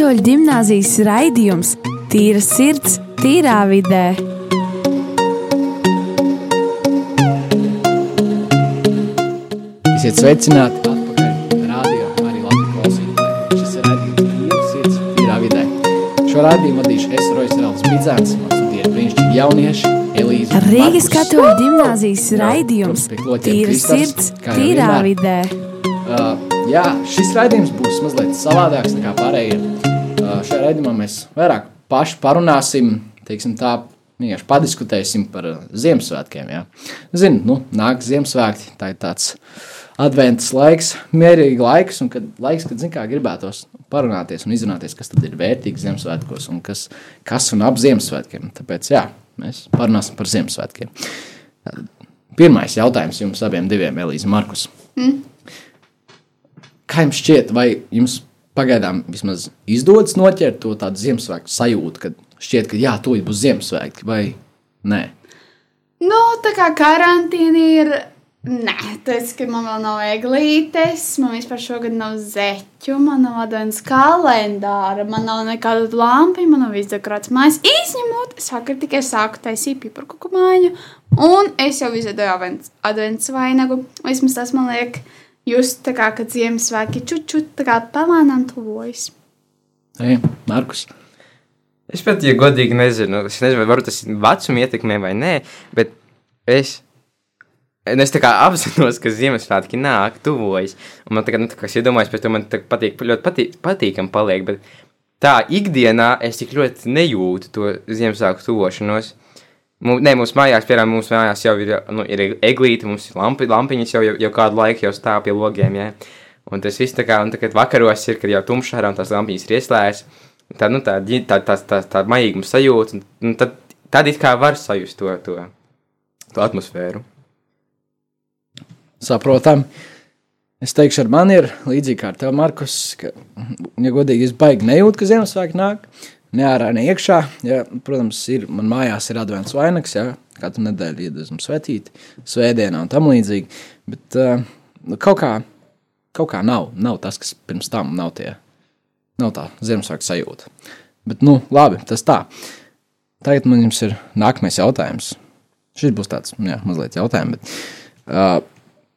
katoļu gimnāzijas raidījums Tīra sirds, tīrā vidē. Esiet sveicināti atpakaļ radio arī Latvijas klausītāji. Šis ir raidījums Tīra sirds, tīrā vidē. Šo raidījumu vadīšu es, Rojas Rāls Bidzēns, man studija ir brīnišķīgi jaunieši, Elīze. Rīgas katoļu gimnāzijas raidījums Tīra sirds, tīrā vidē. Uh, jā, šis raidījums būs mazliet savādāks nekā pārējie. Šajā raidījumā mēs vairāk paši parunāsim, teiksim tā, vienkārši padiskutēsim par uh, Ziemassvētkiem. Jā. Zinu, nu, nāk Ziemassvētki, tā ir tāds adventas laiks, mierīgi laiks, un kad, laiks, kad, kā, gribētos parunāties un izrunāties, kas tad ir vērtīgs Ziemassvētkos un kas, kas un ap Ziemassvētkiem. Tāpēc, jā, mēs parunāsim par Ziemassvētkiem. Pirmais jautājums jums abiem diviem, Elīze Markus. Kā jums šķiet, vai jums pagaidām vismaz izdodas noķert to tādu Ziemassvētku sajūtu, kad šķiet, ka jā, tūlīt būs Ziemassvētki, vai nē? Nu, tā kā karantīna ir. Nē, tas, ka man vēl nav eglītes, man vispār šogad nav zeķu, man nav adventas kalendāra, man nav nekāda lampiņa, man nav izdekorēts mājas. Izņemot, es vakar tikai sāku taisīt piparku māju, un es jau izdevu advents, advents vainagu. Vismaz tas man liek just tā kā, kad Ziemassvētki čučut, tā kā pamānām tuvojas. Ei, Markus, Es pat, ja godīgi nezinu, es nezinu, vai tas ir vecuma ietekmē vai nē, bet es, nu, es tā kā apzinos, ka Ziemassvētki nāk, tuvojas. Un man tagad, nu, tā kā es iedomājos, pēc tam man tā patīk, ļoti patīk, patīkam paliek, bet tā ikdienā es tik ļoti nejūtu to Ziemassvētku tuvošanos. Mums, nē, mums mājās, piemēram, mums mājās jau ir, nu, ir eglīte, mums ir lampi, lampiņas jau, jau, jau kādu laiku jau stāv pie logiem, jā. Un tas viss tā kā, un tagad vakaros ir, kad jau tumšā un tās lampiņas ir ieslēgts, tā, nu, tā, tā, tā, tā, tā maiguma sajūta, un, un tad, tad it kā var sajust to, to, to atmosfēru. saprotam. Es teikšu, ar mani ir līdzīgi kā ar tevi, Markus, ka, ja godīgi, es baigi nejūtu, ka Ziemassvētki nāk. Ne ārā, ne iekšā. Ja, protams, ir, man mājās ir advents vainags, ja, katru nedēļu iedvesmu svētīt, svētdienā un tam līdzīgi. Bet uh, nu, kaut, kā, kaut kā nav, nav tas, kas pirms tam nav tie. Nav tā Ziemassvētku sajūta. Bet, nu, labi, tas tā. Tagad man jums ir nākamais jautājums. Šis būs tāds, jā, mazliet jautājums. Bet, uh,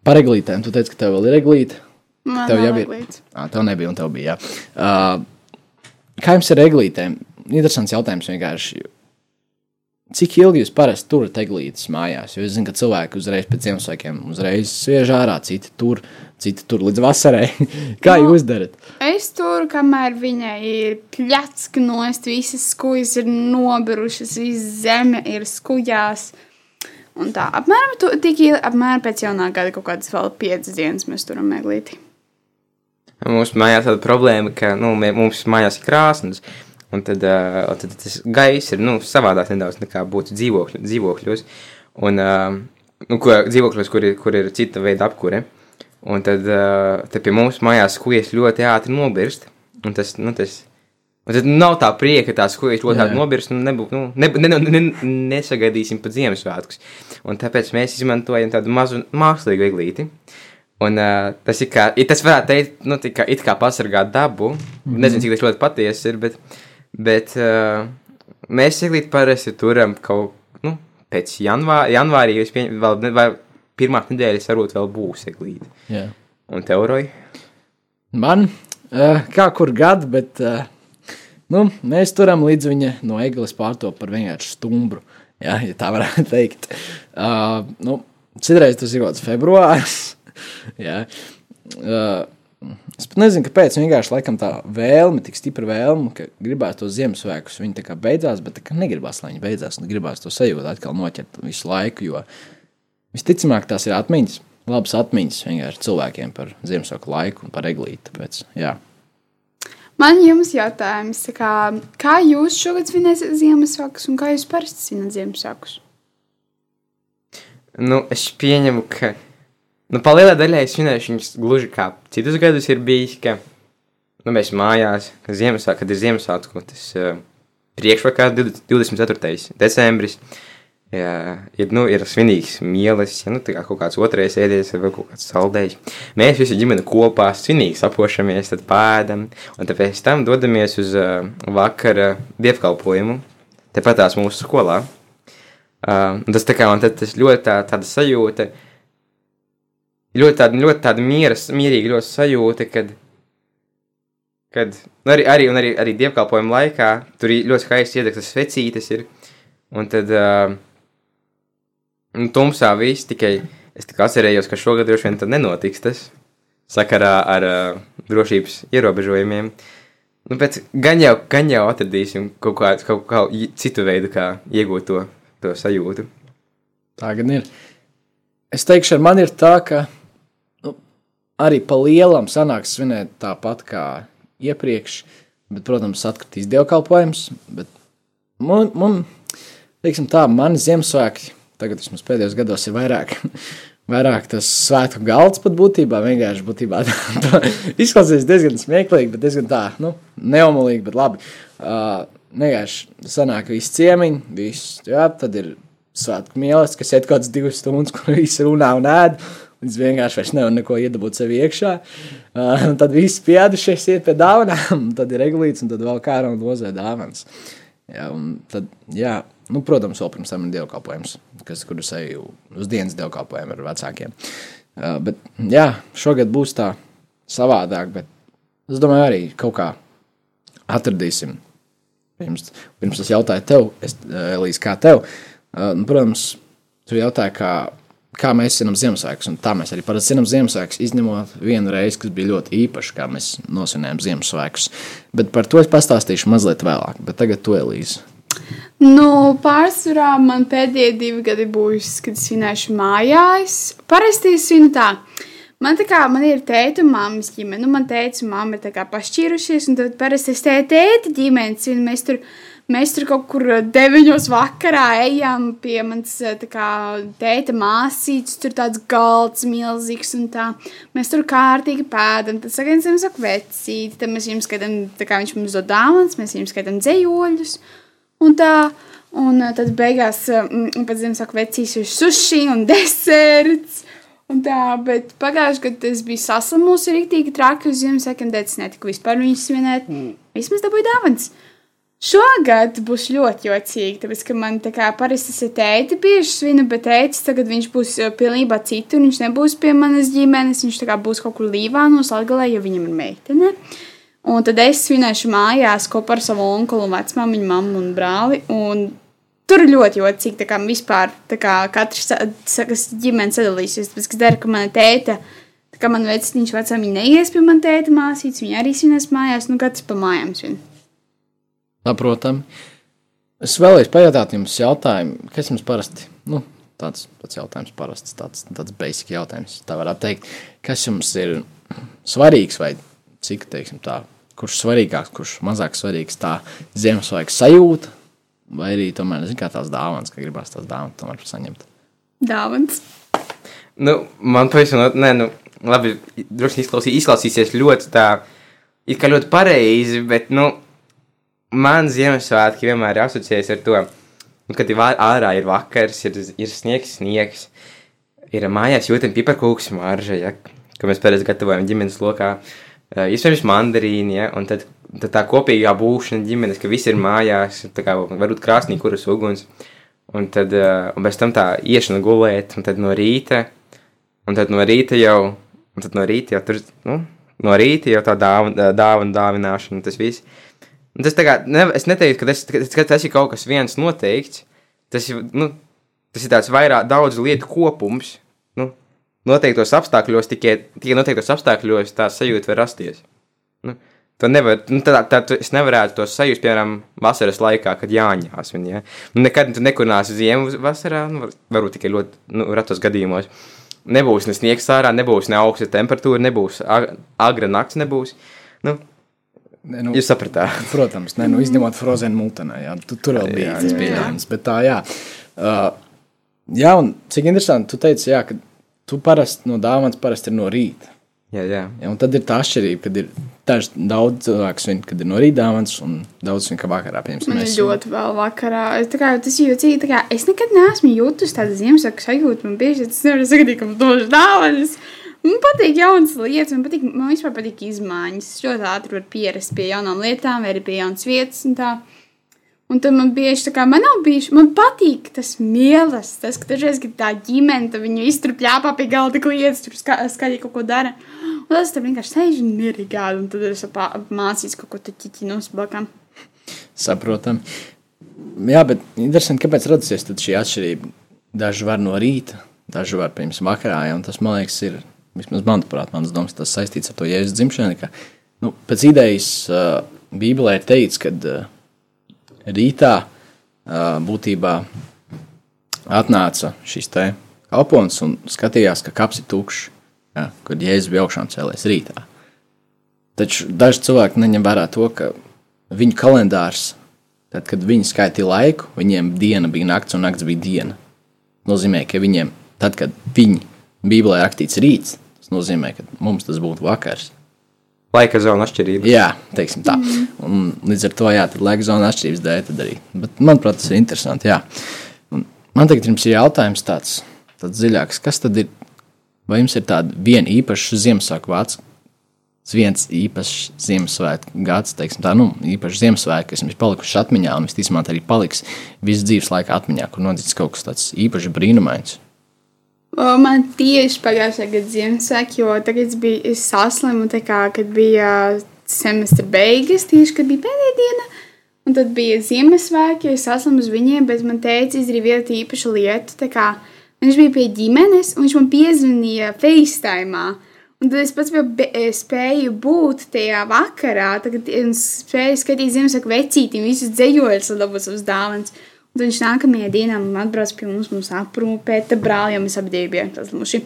par eglītēm. Tu teici, ka tev vēl ir eglīte. Man Tev jau eglītes. Ah, tev nebija, un tev bija. Jā. Uh, kā jums ir eglītēm? Interesants jautājums vienkārši. Cik ilgi jūs parasti turat eglītes mājās? Jo es zinu, ka cilvēki uzreiz pēc Ziemassvētkiem uzreiz sviež ārā, citi tur, citi tur līdz vasarai. Kā Nu, jūs darat? Es tur, kamēr viņai ir pļacka nost, visas skujas ir nobirušas, visa zeme ir skujās. Un tā, apmēram tu- tik apmēram pēc jaunā gada kaut kādas vēl piecas dienas mēs turam meglīti. Mums mājās tāda problēma, ka nu, mums mājās ir krāsnes, un tad, uh, tad tas gaiss ir nu, savādāk nedaudz nekā būtu dzīvokļu, dzīvokļos. Un, uh, nu, ko, dzīvokļos, kur ir, kur ir cita veida apkure. Un tad, uh, tad pie mums mājās skujas ļoti ātri nobirst. Un tas, nu, tas, un tad nav tā prieka, ka tās skujas ļoti ātri nobirst. Un nebū, nu, ne, ne, ne, ne, nesagaidīsim pat Ziemassvētkus. Un tāpēc mēs izmantojam tādu mazu mākslīgu eglīti. Un, uh, tas, ir kā, tas varētu teikt, nu, kā, it kā pasargāt dabu. Mm -hmm. Nezinu, cik tas ļoti patiesi ir, bet, bet uh, mēs eglīti parasti turam kaut nu, pēc janvāra, janvārī, pieņemat, vēl, ne- vai pirmā nedēļas varbūt vēl būs eglīti. Jā. Un teoroji? Man uh, kā kur gadu, bet uh, nu, mēs turam līdz viņa no eglis pārtop par vienkārši stumbru. Jā, ja tā varētu teikt. Uh, nu, citreiz tas ir kaut kāds februāris. jā. Uh, es pat nezinu, kāpēc. Vienkārši laikam tā vēlme, tik stipra vēlme, ka gribētu to Ziemassvētkus. Viņi tā kā beidzās, bet kā negribās, lai viņi beidzās. Un gribās to sajūtu atkal noķert visu laiku. Jo visticamāk, tās ir atmiņas, labas atmiņas vienkārši cilvēkiem par Ziemassvētku laiku un par eglīti. Tāpēc, jā. Man jums jautājums, tā kā, kā jūs šogad svinēsiet Ziemassvētkus un kā jūs parasti svinat Ziemassvētkus? Nu, es pieņemu, ka nu, pa lielai daļai svinēšu viņus gluži kā citus gadus ir bijis, ka nu, mēs mājās, kad, Ziemassvēt, kad ir Ziemassvētku tas uh, priekšvakar, 20 24. decembris, Jā, ir, nu, ir svinīgs mīlis, ja nu, tā kā kaut kāds otrais ēdiens vai kaut kāds saldējs. Mēs visi ģimene kopā svinīgi sapošamies, tad pēdam, un tad pēc tam dodamies uz uh, vakara dievkalpojumu, tepat tās mūsu skolā. Uh, un tas tā kā man tad tas ļoti tā, tāda sajūta, ļoti tāda, ļoti tāda mieras, mierīga ļoti sajūta, kad, kad nu, arī, arī, arī, arī dievkalpojuma laikā tur ļoti skaisti iedegtas svecītes ir, un tad uh, un tumsā viss tikai, es tikai atcerējos, ka šogad droši vien tad nenotiks tas sakarā ar uh, drošības ierobežojumiem. Nu, bet gan jau, gan jau atradīsim kaut kādu kaut kā citu veidu, kā iegūt to, to sajūtu. Tā gan ir. Es teikšu, ar mani ir tā, ka nu, arī pa lielam sanāks svinēt tāpat kā iepriekš, bet, protams, atkritīs dievkalpojums. Bet man, man teiksim tā, mani Ziemassvētki tagad vismaz pēdējos gados ir vairāk. Vairāk tas svētku galds pat būtībā vienkārši būtībā izklausās diezgan smieklīgi, bet diezgan tā, nu, neomolīgi, bet labi. Uh, vienkārši sanāk visi ciemiņi, viss, jā, tad ir svētku mīlestības, kas iet kaut kāds divas stundas, kur visi runā un ēd. Līdz vienkārši vairs nevar neko iedabūt sev iekšā. Uh, tad viss piedušies, iet pie dāvanām, tad ir reglīts, un tad vēl kā un lozē dāvanas. Jā, un tad, jā, Nu, protams, vēl pirms tam ir dievkalpojums, kas, kurus eju uz dienas dievkalpojumu ar vecākiem. Uh, bet, jā, šogad būs tā savādāk, bet es domāju, arī kaut kā atradīsim. Pirms, pirms es jautāju tev, es, Elīze, kā tev, uh, nu, protams, tu jautāji, kā, kā mēs zinām Ziemassvētkus, un tā mēs arī parasti zinām Ziemassvētkus, izņemot vienu reizi, kas bija ļoti īpaša, kā mēs nosvinējām Ziemassvētkus. Bet par to es pastāstīšu mazliet vēlāk, bet tagad tu, Elīze. Nu, pārsvarā man pēdējie divi gadi būs, kad es svinēšu mājās. Parasti es svinu tā. Man tā kā man ir tēta un mammas ģimene. Nu, man un mamma ir pašķīrušies, un tad parasti es tēta ģimenes svinu. Mēs tur, mēs tur kaut kur deviņos vakarā ejam pie manas kā, tēta māsītes. Tur tāds galds milzīgs un tā. Mēs tur kārtīgi pēdam. Tad sagaidām, saka, vecīti. Tad mēs viņam skaitām, tā kā viņš mums dod dāvāns, mēs viņam skaitām dzējoļus. Un tā, un tad beigās, pēc Ziemassvētku vecīs ir sushi un deserts. Un tā, bet pagājušajā gadā es biju saslimusi rīktīgi traki uz Ziemassvētku, un teicu, netiku vispār viņus svinēt. Mm. Vismaz dabūju dāvans. Šogad būs ļoti jocīgi, tāpēc, ka man tā kā parasti ir tēti bieži svinu, bet tētis tagad viņš būs pilnībā citur, viņš nebūs pie manas ģimenes, viņš tā kā būs kaut kur līvānos, latgalē, jo viņam ir meitene. Ne? Un tad es svinēšu mājās kopā ar savu onkulu, vecmāmiņu, mammu un brāli. Un tur ļoti jocīgi, tā kā vispār tā kā katrs kas ģimenes sadalīsies. Tas, kas dara, ka mana tēta, tā kā man veciniņš vecāmiņa neies pie manas tēta māsītes, viņa arī svinēs mājās, nu katrs pa mājām svin. Saprotam. Es vēlējos pajautāt jums jautājumu, kas jums parasti, nu, tāds, tāds jautājums parasts, tāds, tāds basic jautājums, tā varētu teikt, kas jums ir svarīgs vai cik, teiksim tā, kurš svarīgāks, kurš mazāk svarīgs, tā Ziemassvētku sajūta, vai arī tomēr zin, tās dāvanas, ka gribās tās dāvanas tomēr saņemt. Dāvanas. Nu, man pavisam, nē, nu, labi, droši vien izklausī, izklausīsies ļoti tā, it kā ļoti pareizi, bet, nu, man Ziemassvētki vienmēr ir asociējies ar to, nu, kad ir ārā ir vakars, ir, ir sniegs, sniegs, ir mājās jūtam piparkūks marža, ja, ka mēs pēc gatavojam ģimenes lokā. Uh, Iespējams, mandarīni, ja, un tad, tad tā kopīgā būšana ģimenes, ka visi ir mājās, tā kā varbūt krāsnī, kuras uguns, un tad, un bez tam tā iešana gulēt, un tad no rīta, un tad no rīta jau, un tad no rīta jau tur, nu, no rīta jau tā dāvana, dāvana dāvināšana, tas viss. Un tas tā kā, ne, es neteiktu, ka tas, ka tas ir kaut kas viens noteikts, tas ir, nu, tas ir tāds vairāk daudz lietu kopums, noteiktos apstākļos, tikai, tikai noteiktos apstākļos tā sajūta var rasties. Nu, to nevar, nu, tā, tā, tā, es nevarētu to sajust, piemēram, vasaras laikā, kad jāņās viņa. Ja? Nu, nekad tu nekurināsi ziemu vasarā, nu, varbūt tikai ļoti nu, retos gadījumos. Nebūs ne sniegs ārā, nebūs ne augsta temperatūra, nebūs agra nakts, nebūs. Nu, Ne, nu, Jūs sapratāt? Protams, ne, nu, izņemot Frozen Multanā. Jā, tu, tur vēl bija tas pieņēmums. Bet tā, jā. Uh, jā, un cik interesanti, tu teici, jā, ka tu parasti no dāvanas parasti ir no rīta. Jā, jā. Ja, un tad ir tā atšķirība, kad ir daži daudz cilvēku svin, kad ir no rīta dāvāns, un daudz svin, ka vakarā piemēram. Man ir ļoti vēl vakarā. Es, tā kā, tas jūtīgi, tā kā es nekad neesmu jutusi tādu Ziemassvētku sajūtu. Man bieži tas nevar sagadīt, ka man došu dāvanas. Man patīk jaunas lietas, man patīk, man vispār patīk izmaiņas. Es ļoti ātri varu pierast pie jaunām lietām, vai arī pie jaunas vietas un tā. Un tad man bieži tā kā man nav bijis, man patīk tas mīlas, tas, ka dažreiz ir tā ģimene, tad viņi iztur pļāpā pie galda kliedz, tur ska, skaļi kaut ko dara. Un tas tur vienkārši sēž un mierīgi gāda, un tad es mācīs kaut ko uz blakām. Saprotam. Jā, bet interesanti, kāpēc radusies šī atšķirība. Daži var no rīta, daži var, piemēram, vakarā, un tas, man liekas, ir, vismaz manuprāt, mans domas, tas saistīts ar to jēzus dzimšanu, ka, nu, pēc idejas Bībelē ir teikts, ka rītā būtībā atnāca šis te kalpons un skatījās, ka kaps ir tukšs, ja, kad jēzus bija augšām cēlēs rītā. Taču daži cilvēki neņem vērā to, ka viņu kalendārs, tad, kad viņi skaitīja laiku, viņiem diena bija nakts un nakts bija diena. Nozīmē, ka viņiem, tad, kad viņi Bībelē rakstīts rīts, nozīmē, ka mums tas būtu vakars. Laika zona atšķirība. Jā, teiksim tā. Un līdz ar to, jā, tad laika zona atšķirības dēļ arī. Bet, manuprāt, tas ir interesanti. Jā. Un man tagad jums ir jautājums tāds, tāds dziļāks. Kas tad ir? Vai jums ir tāda viena īpaša Ziemassvētku vārds, viens īpašs Ziemassvētku gads, teiksim tā, nu, īpašs Ziemassvētku, kas jums palikuši atmiņā, un visticamāk arī paliks visu dzīves laikā atmiņā, kur noticis kaut kas tāds īpaši brīnumains? O, Man tieši pagājušā gada Ziemassvētku, jo tagad es biju saslimu, kā, kad bija semestra beigas, tieši kad bija pēdējā diena. Un tad bija Ziemassvētki, es saslimu uz viņiem, bet man teica, izdarīja vienu īpašu lietu. kā Viņš bija pie ģimenes, un viņš man piezvanīja FaceTime. Un tad es pats be- spēju būt tajā vakarā, es spēju skatīt Ziemassvētku vecītīm, visus dzējoļus, un dabūt savus dāvanas. Tad viņš nākamajā dienā atbrauc pie mums, mums aprūpēt, tad brāli, jo mēs abi bijām tas muši.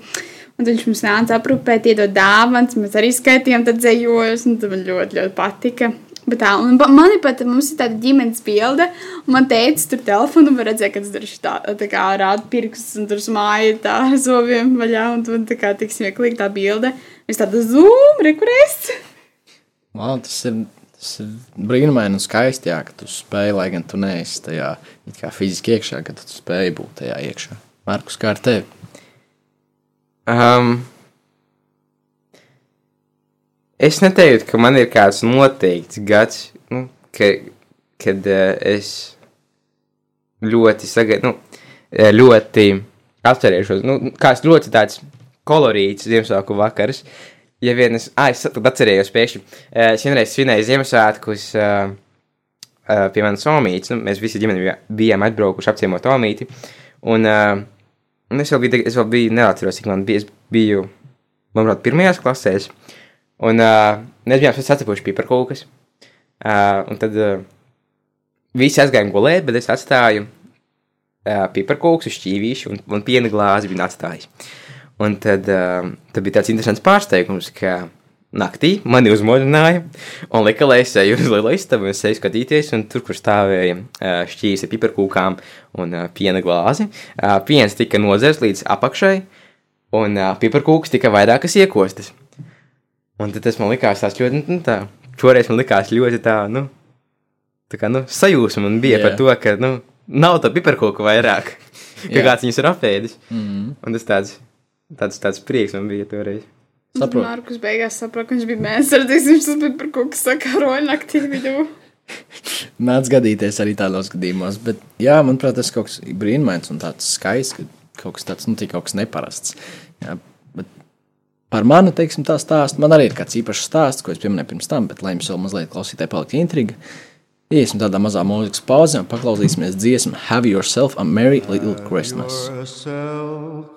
Un tad viņš mums nāca aprūpēt, iedod dāvanas, mēs arī skaitījām tad dzējoļus, un tad man ļoti, ļoti patika. Bet tā, un man ir pat, mums ir tāda ģimenes bilde, un man teica, tur telefonu var redzēt, ka tas tur tā, tā kā rāda pirkstus, un tur smāja tā zobiem vaļā, un tur tā kā tik smieklīgi tā bilde. Es tāda zoom, rekurēst. Wow, tas ir, tas ir brīnumaini un skaisti, jā, ka tu spēj, lai gan tu neesi tajā fiziski iekšā, ka tu spēj būt tajā iekšā. Markus, kā ar tevi? Um, es neteiktu, ka man ir kāds noteikts gads, nu, ka, kad uh, es ļoti sagaidu, nu, eh, ļoti atcerēšos, nu, kāds ļoti tāds kolorīts Ziemassvētku vakars. Ja vien es, ah, es tad atcerējos pēkšņi, es vienreiz svinēju Ziemassvētkus uh, uh, pie manas omītes, nu, mēs visi ģimeni bijām atbraukuši apciemot omīti, un, uh, un es vēl biju, es vēl biju, neatceros, cik man bija, es biju, manuprāt, pirmajās klasēs, un uh, mēs bijām sacepuši piparkūkas, uh, un tad uh, visi aizgājām gulēt, bet es atstāju uh, piparkūkus, šķīvīšu un, un piena glāzi biju atstājis. Un tad, uh, tad bija tāds interesants pārsteigums, ka naktī mani uzmodināja un lika, lai es eju uz lielu istabu, un es eju skatīties, un tur, kur stāvēja uh, šķīs ar piparkūkām un uh, piena glāzi, piens tika nodzers līdz apakšai, un piparkūks tika vairākas iekostas. Un tad tas man likās tāds ļoti, nu, tā, šoreiz man likās ļoti tā, nu, tā kā, nu, sajūsma man bija yeah. par to, ka, nu, nav to piparkūku vairāk, ka Jā. kāds viņus ir apēdis. Mm. Un tas tāds, tāds, tāds prieks man bija toreiz. Saprotu. Markus beigās saprot, ka viņš bija mēsardzīgs, viņš tas bija par kaut kas sakāroja naktī vidū. Mēdz gadīties arī tādos gadījumos, bet, jā, manuprāt, tas kaut kas brīnumains un tāds skaists, ka kaut kas tāds, nu, tik kaut kas neparasts. Jā, bet par manu, teiksim, tā stāstu, man arī ir kāds īpašs stāsts, ko es pieminēju pirms tam, bet, lai jums vēl mazliet klausītāji palikt intriga, iesim tādā mazā mūzikas pauzē un paklausīsimies dziesmu Have Yourself a Merry Little Christmas. yourself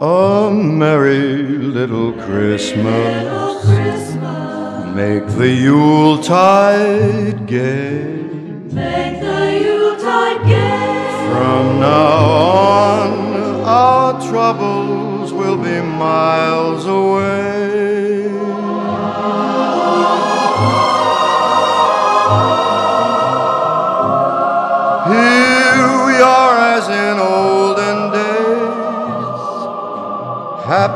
a merry little Christmas. make the Yuletide gay. Make the Yuletide gay. From now on, our troubles will be miles away.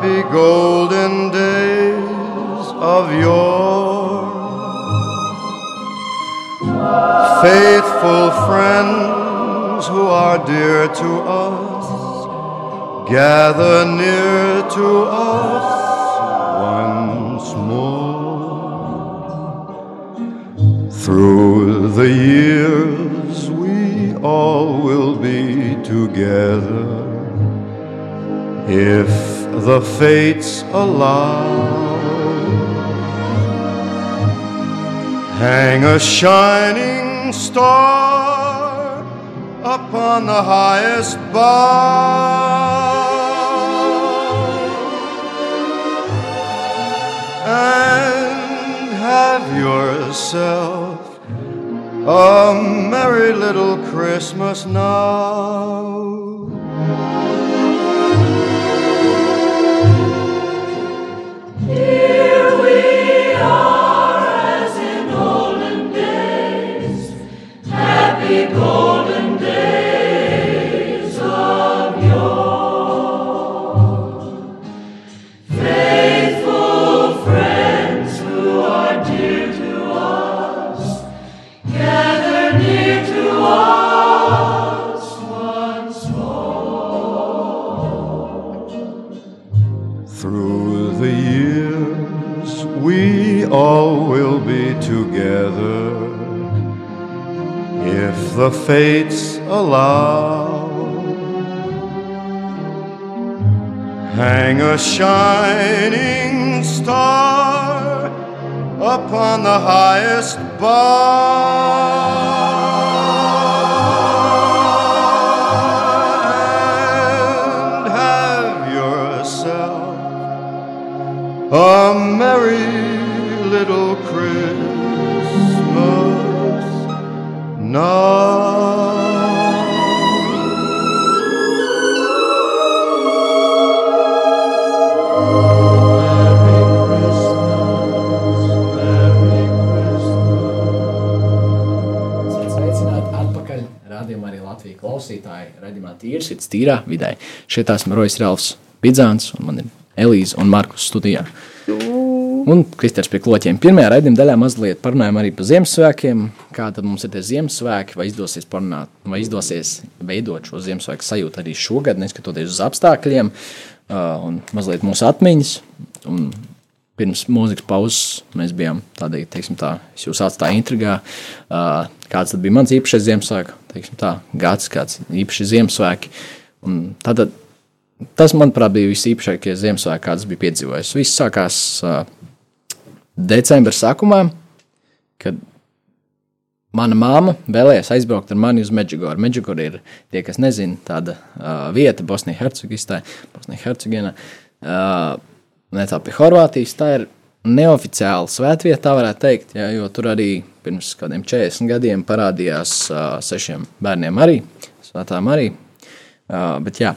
Happy golden days of yore. Faithful friends who are dear to us, gather near to us once more. Through the years, we all will be together if the fates allow. Hang a shining star upon the highest bough and have yourself a merry little Christmas now. Tīrs, ir tīrā vidē. Šeit esmu Rojas Ralfs Bidzāns, un man ir Elīze un Markus studijā. Un Kristers pie kloķiem. Pirmajā raidījuma daļā mazliet parunājām arī par Ziemassvētkiem. Kā tad mums ir tie Ziemassvētki, vai izdosies parunāt, vai izdosies veidot šo Ziemassvētku sajūtu arī šogad, neskatoties uz apstākļiem, uh, un mazliet mūsu atmiņas. Un pirms mūzikas pauzes mēs bijām tādā, teiksim, tā, es jūs atstāju intrigā, uh, kāds tad bija mans īpašais Ziemassvētku, teiksim tā, gads, kāds īpašs Ziemassvētki. Un tad, tas, manuprāt, bija visīpašākie Ziemassvētki, kādas bija piedzīvojis. Viss sākās uh, decembra sākumā, kad mana māma vēlējās aizbraukt ar mani uz Meģigoru. Meģigora ir tie, kas nezina, tāda uh, vieta Bosnijā-Hercegovistā, Bosnijā-Hercegovina. Uh, Netālu pie Horvātijas. Tā ir neoficiāla svētvieta, tā varētu teikt, jā, jo tur arī pirms kādiem 40 gadiem parādījās uh, sešiem bērniem arī, svētām arī. Uh, bet jā,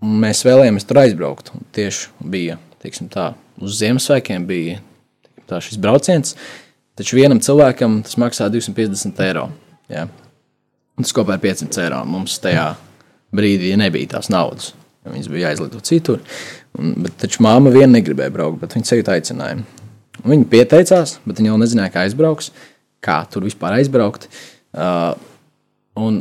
mēs vēlējāmies tur aizbraukt. Tieši bija teiksim, tā, uz Ziemassvētkiem bija tā, šis brauciens, taču vienam cilvēkam tas maksā 250 eiro. Jā. Tas kopā ir 500 eiro. Mums tajā brīdī nebija tās naudas. Viņas bija jāizlieto citur. Un, bet taču māma viena negribēja braukt, bet viņa aicinājumu. Un Viņa pieteicās, bet viņa vēl nezināja, kā aizbrauks, kā tur vispār aizbraukt. Uh, un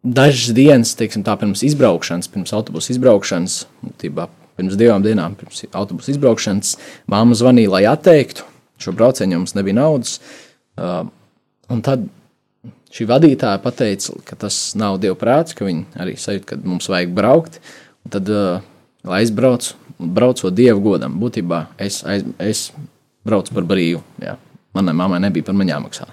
dažas dienas, teiksim, tā pirms izbraukšanas, pirms autobusa izbraukšanas, būtībā pirms divām dienām, pirms autobusa izbraukšanas, māma zvanīja, lai atteiktu šo braucienu, jo mums nebija naudas. Uh, un tad šī vadītāja pateica, ka tas nav dievprāts, ka viņi arī sajūt, ka mums vajag braukt. Un tad, uh, lai es braucu, braucot dievu godam, būtībā es, aiz, es braucu par brīvu. Jā. Manai mammai nebija par mani jāmaksā.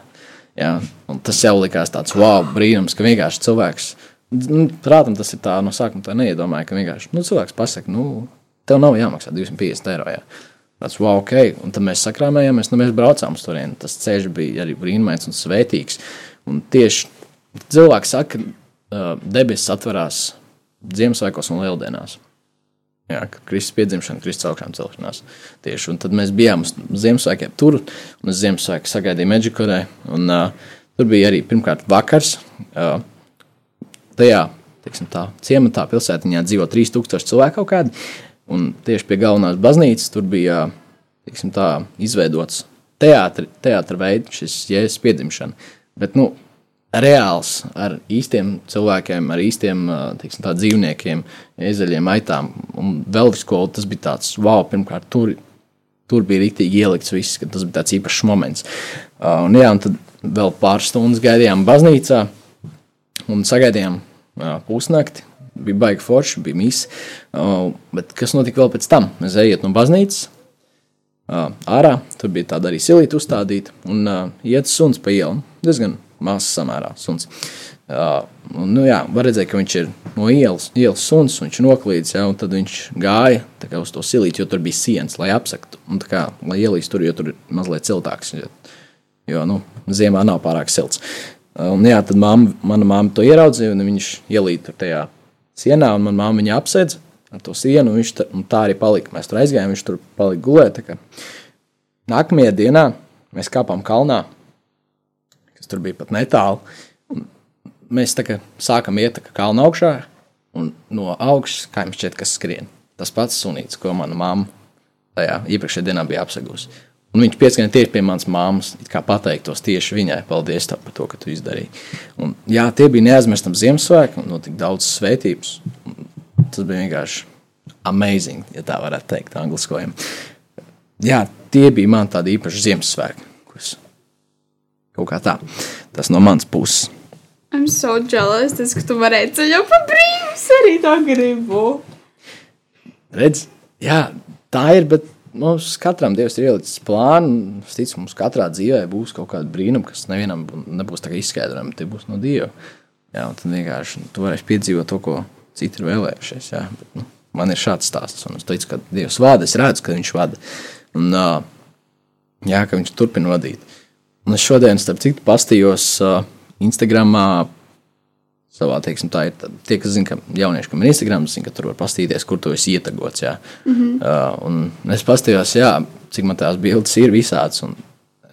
Jā. Un tas jau likās tāds wow, brīnums, ka vienkārši cilvēks. Nu, prātam, tas ir tā no sākuma. Tā neiedomāja, ka vienkārši nu, cilvēks pasakā, nu, tev nav jāmaksā 250 eiro. Jā. tāds wow, ok, un tad mēs sakrāmējāmies, un mēs braucām uz turieni. Tas ceļš bija arī brīnumains un svētīgs. Un tieši cilvēki saka, ka uh, debesis atverās Ziemassvētkos un Lieldienās. Jā, Kristus piedzimšana, Kristus augšām celšanās. Tieši un tad mēs bijām uz Ziemassvētkiem tur, un es Ziemassvētku sagaidīju Meģikorē. Un, uh, tur bija arī pirmkārt vakars. Uh, tajā tā, ciematā pilsētiņā dzīvo 3000 cilvēku kaut kādi. Un tieši pie galvenās baznīcas tur bija tā, izveidots teātris, teātris veids, šis jēzus piedzimšana. Bet, nu, reāls ar īstiem cilvēkiem, ar īstiem teiksim, tā, dzīvniekiem, ezeļiem, aitām. Un vēl viskot, tas bija tāds, wow, pirmkārt, tur, tur bija rīktīgi ielikts viss, tas bija tāds īpašs moments. Uh, un, jā, un tad vēl pāris stundas gaidījām baznīcā un sagaidījām uh, pusnakti. Bija baigi forši, bija mīsa. Uh, bet kas notika vēl pēc tam? Mēs ejam no baznīcas, ārā. Tur bija tāda arī silīta uzstādīta un uh, iet suns pa ielu. Diezgan mazs samērā suns. Uh, nu, jā, var redzēt, ka viņš ir no ielas, ielas suns, viņš noklīdis, ja, un tad viņš gāja kā, uz to silīti, jo tur bija sienas, lai apsaktu, un kā, lai ielīst tur, jo tur ir mazliet siltāks, jo, jo nu, ziemā nav pārāk silts. Uh, un, jā, tad mamma, mana mamma to ieraudzīja, un viņš ielīda tur tajā sienā, un manā māmiņa viņu apsēdz ar to sienu, un tā, un tā arī palika. Mēs tur aizgājām, viņš tur palika gulēt. Nākamajā dienā mēs kāpām kalnā, tur bija pat netālu. Un mēs kā sākam iet kā kalna augšā, un no augšas, kā jums šķiet, kas skrien. Tas pats sunīts, ko mana mamma tajā iepriekšējā dienā bija apsegusi. Un viņš pieskrēja tieši pie manas māmas, kā pateiktos tieši viņai, paldies tev par to, ka tu izdarīji. Un, jā, tie bija neaizmirstami Ziemassvētki, un notika daudz svētības. Tas bija vienkārši amazing, ja tā varētu teikt, angliskojam. Jā, tie bija man tādi īpaši Ziemassvētki. Kaut kā tā. Tas no manas puses. I'm so jealous, tas, ka tu varēji ceļot pa brīvs, arī to gribu. Redz, jā, tā ir, bet mums katram Dievs ir ielicis plānu. Es ticu, mums katrā dzīvē būs kaut kāda brīnuma, kas nevienam bū- nebūs tā kā izskaidrojama, tie būs no Dieva. Jā, un tad vienkārši tu varēsi piedzīvot to, ko citi ir vēlējušies. Jā, bet, nu, man ir šāds stāsts, un es teicu, ka Dievs vada, es redzu, ka viņš vada. Un, jā, ka viņš turpina vadīt. Un es šodien, starp citu, pastījos uh, Instagramā savā, teiksim, tā ir tie, kas zina, ka jaunieši, kam ir Instagram, zina, ka tur var pastīties, kur tu esi ietegots. Mm -hmm. uh, un es pastījos, jā, cik man tās bildes ir visādas,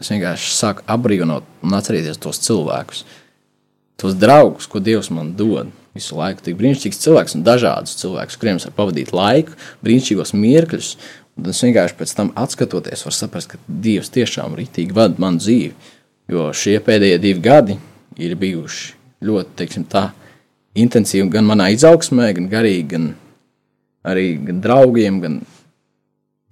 es vienkārši sāku apbrīnot un atcerēties tos cilvēkus, tos draugus, ko Dievs man dod. Visu laiku tik brīnišķīgs cilvēks un dažādus cilvēkus, kuriem es varu pavadīt laiku, brīnišķīgos mirkļus. Es vienkārši pēc tam skatoties, varu saprast, ka Dievs tiešām rītīgi vada manu dzīvi. Jo šie pēdējie divi gadi ir bijuši ļoti teiksim, tā, intensīvi gan manā izaugsmē, gan garīgi, gan arī gan draugiem, gan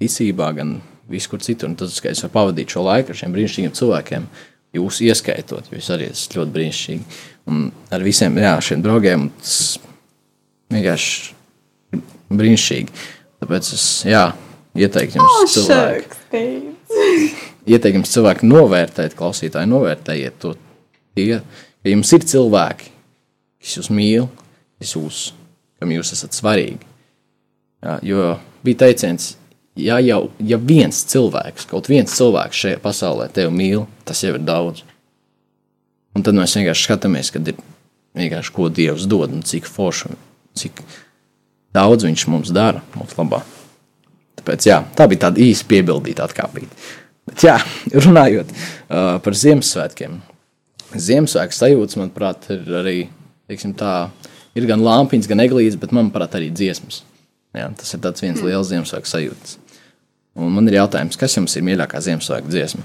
ticībā, gan visur citur. Un tas, ka es varu pavadīt šo laiku ar šiem brīnišķīgiem cilvēkiem, jūs ieskaitot, jo jūs arī esat ļoti brīnišķīgi. Un ar visiem jā, šiem draugiem tas vienkārši brīnišķīgi. Tāpēc es jā, ieteiktu jums, cilvēki, shucks, ieteiktu jums cilvēki novērtēt, klausītāji, novērtējiet to. Tie, ka jums ir cilvēki, kas jūs mīl, kas jūs, kam jūs esat svarīgi. Jā, jo bija teiciens, ja jau ja viens cilvēks, kaut viens cilvēks šajā pasaulē tevi mīl, tas jau ir daudz. Un tad mēs vienkārši skatāmies, kad ir vienkārši ko Dievs dod un cik forši, cik daudz Viņš mums dara mums labā. Tāpēc jā, tā bija tāda īsa piebildīta atkāpīta. Bet, jā, runājot uh, par Ziemassvētkiem. Ziemassvētku sajūta, manuprāt, ir arī tā, ir gan lampiņas, gan eglītes, bet manuprāt, arī dziesmas. Jā, tas ir tāds viens liels Ziemassvētku sajūta. Un man ir jautājums, kas jums ir mīļākā Ziemassvētku dziesma?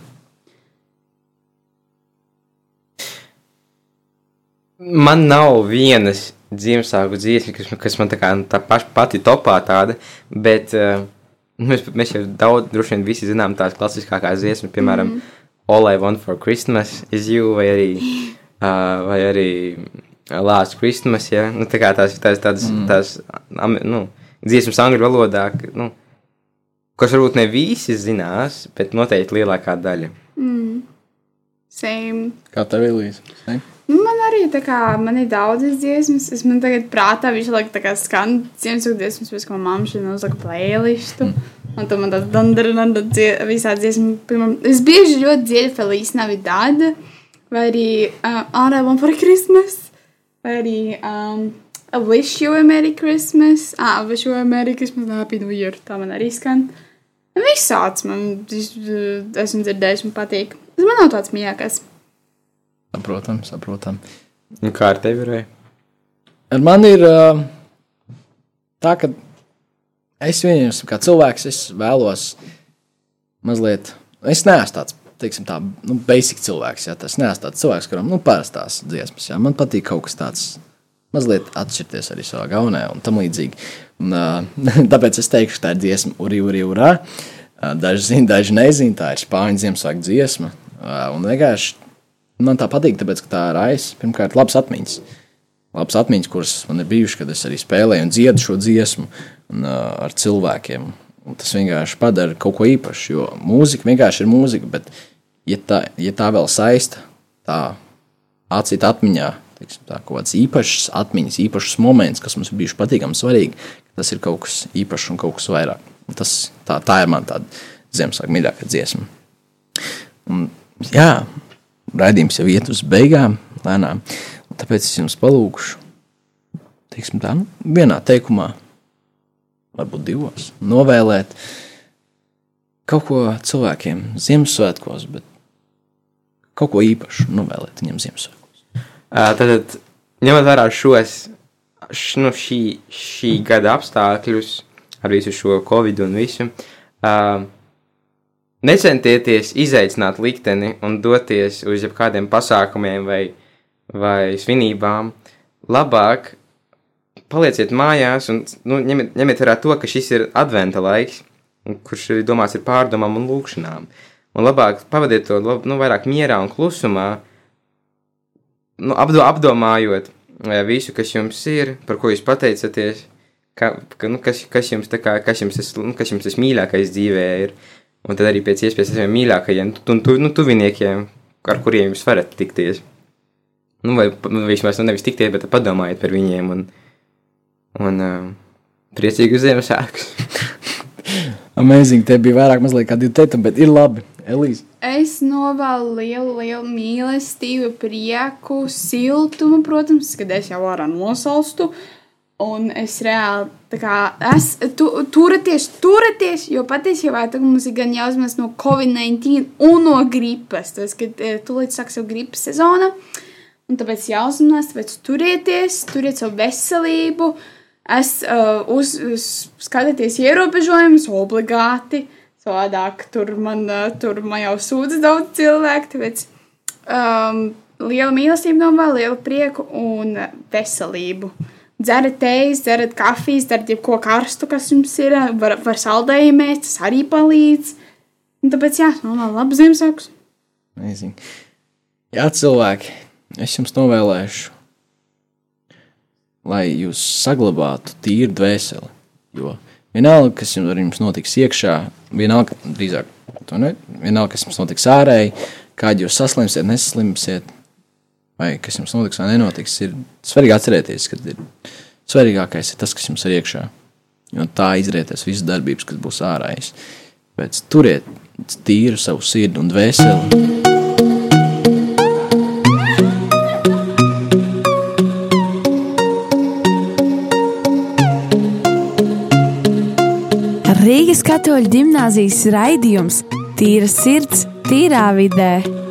Man nav vienas Ziemassvētku dziesmas, kas, kas man tā kā tā paša pati topā tāda, bet uh, mēs, mēs jau daudz, droši vien visi zinām tās klasiskākās dziesmas, piemēram, mm -hmm. All I Want for Christmas is You, vai arī, uh, vai arī Last Christmas, ja? nu, tā kā tās, tās, tādas, mm. tās nu, dziesmas angļu valodā, nu, kas varbūt ne visi zinās, bet noteikti lielākā daļa. Same. Kā tev ir līdzi? Man arī tā kā man ir daudzas dziesmas. Es man tagad prātā visu laiku kā skan Ziemassvētku dziesmas, pēc ko mamma šodien uzlika playlistu. Mm. Un tad man tāds dandaranda visā dziesma. Piemēram, es bieži ļoti dziedu Feliz Navidad, vai arī uh, All I Want for Christmas, vai arī um, I Wish You a Merry Christmas. Ah, I Wish You a Merry Christmas, Happy New Year. Tā man arī skan. Visāds man, es, esmu dzirdējis, man patīk. Tas man nav tāds mīļākais. Saprotam, saprotam. Un kā ar tevi ir? Ar mani ir tā, ka es viņus kā cilvēks, es vēlos mazliet, es neesmu tāds, teiksim tā, nu, basic cilvēks, jā, tas neesmu tāds cilvēks, kuram, nu, parastās dziesmas, jā, man patīk kaut kas tāds, mazliet atšķirties arī savā gaunē un tam līdzīgi. Un, uh, tāpēc es teikšu, tā ir dziesma Uri, Uri, Urā. Uh, daži zina, daži nezina, tā ir spāņu Ziemassvētku dziesma. Uh, un vienkārši man tā patīk, tāpēc, ka tā raisa pirmkārt labas atmiņas. Labas atmiņas, kuras man ir bijušas, kad es arī spēlēju un dziedu šo dziesmu un, uh, ar cilvēkiem. Un tas vienkārši padara kaut ko īpašu, jo mūzika vienkārši ir mūzika, bet ja tā, ja tā vēl saista, tā acīt atmiņā, teiksim, tā, kaut kādas īpašas atmiņas, īpašas moments, kas mums ir bijuši patīkami svarīgi, tas ir kaut kas īpašs un kaut kas vairāk. Un Tas, tā, tā ir man tāda Ziemassvētku mīļākā dziesma. Un, jā, raidījums jau iet uz beigām, lēnām. Tāpēc es jums palūgšu, teiksim, tā, nu, vienā teikumā, varbūt divos, novēlēt kaut ko cilvēkiem Ziemassvētkos, bet kaut ko īpašu novēlēt viņiem Ziemassvētkos. Tad, ņemot vērā šos, š, nu, šī, šī gada apstākļus, ar visu šo covid un visu, uh, necentieties izaicināt likteni un doties uz jebkādiem pasākumiem vai, vai svinībām. Labāk palieciet mājās un nu, ņemiet, ņemiet vērā to, ka šis ir adventa laiks, kurš ir domāts ir pārdomām un lūkšanām. Un labāk pavadiet to nu, vairāk mierā un klusumā, nu, apdo, apdomājot eh, visu, kas jums ir, par ko jūs pateicaties, ka, ka, nu, kas, kas, jums, kā, kas, jums tas, nu, kas jums tas mīļākais dzīvē ir. Un tad arī pēc iespējas saviem mīļākajiem tu, tu, nu, tuviniekiem, ar kuriem jūs varat tikties. Nu, vai nu, vismaz nu, nevis tikties, bet padomājiet par viņiem un, un uh, priecīgu Ziemassvētkus. Amazing, te bija vairāk mazliet kā divi teitam, bet ir labi. Elīze. Es novēlu lielu, lielu mīlestību, prieku, siltumu, protams, kad es jau ārā nosalstu. Un es reāli tā kā es tu, turieties, turieties, jo patiesībā tagad mums ir gan jāuzmanās no Covid-19 un no gripas. Tas, kad eh, tūlīt sāks jau gripas sezona, un tāpēc jāuzmanās, tāpēc turieties, turiet savu veselību. Es uh, uz, uz skatieties ierobežojumus obligāti. Savādāk tur man, uh, tur man jau sūdz daudz cilvēku. Tāpēc um, liela mīlestība novēl, lielu prieku un veselību. Dzeriet tējas, dzeriet kafijas, dzeriet jebko karstu, kas jums ir. Var, var saldējumies, tas arī palīdz. Un tāpēc, jā, novēl labu Ziemassvētku. Amazing. Jā, cilvēki, es jums novēlēšu, lai jūs saglabātu tīru dvēseli. Jo vienalga, kas jums, jums notiks iekšā, vienalga, drīzāk, ne, vienalga, kas jums notiks ārēji, kādi jūs saslimsiet, nesaslimsiet, vai kas jums notiks vai nenotiks, ir svarīgi atcerēties, ka ir svarīgākais ir tas, kas jums ir iekšā. Jo tā izrietēs visas darbības, kas būs ārējas. Pēc turiet tīru savu sirdi un dvēseli. Rīgas katoļu gimnāzijas raidījums Tīra sirds, tīrā vidē.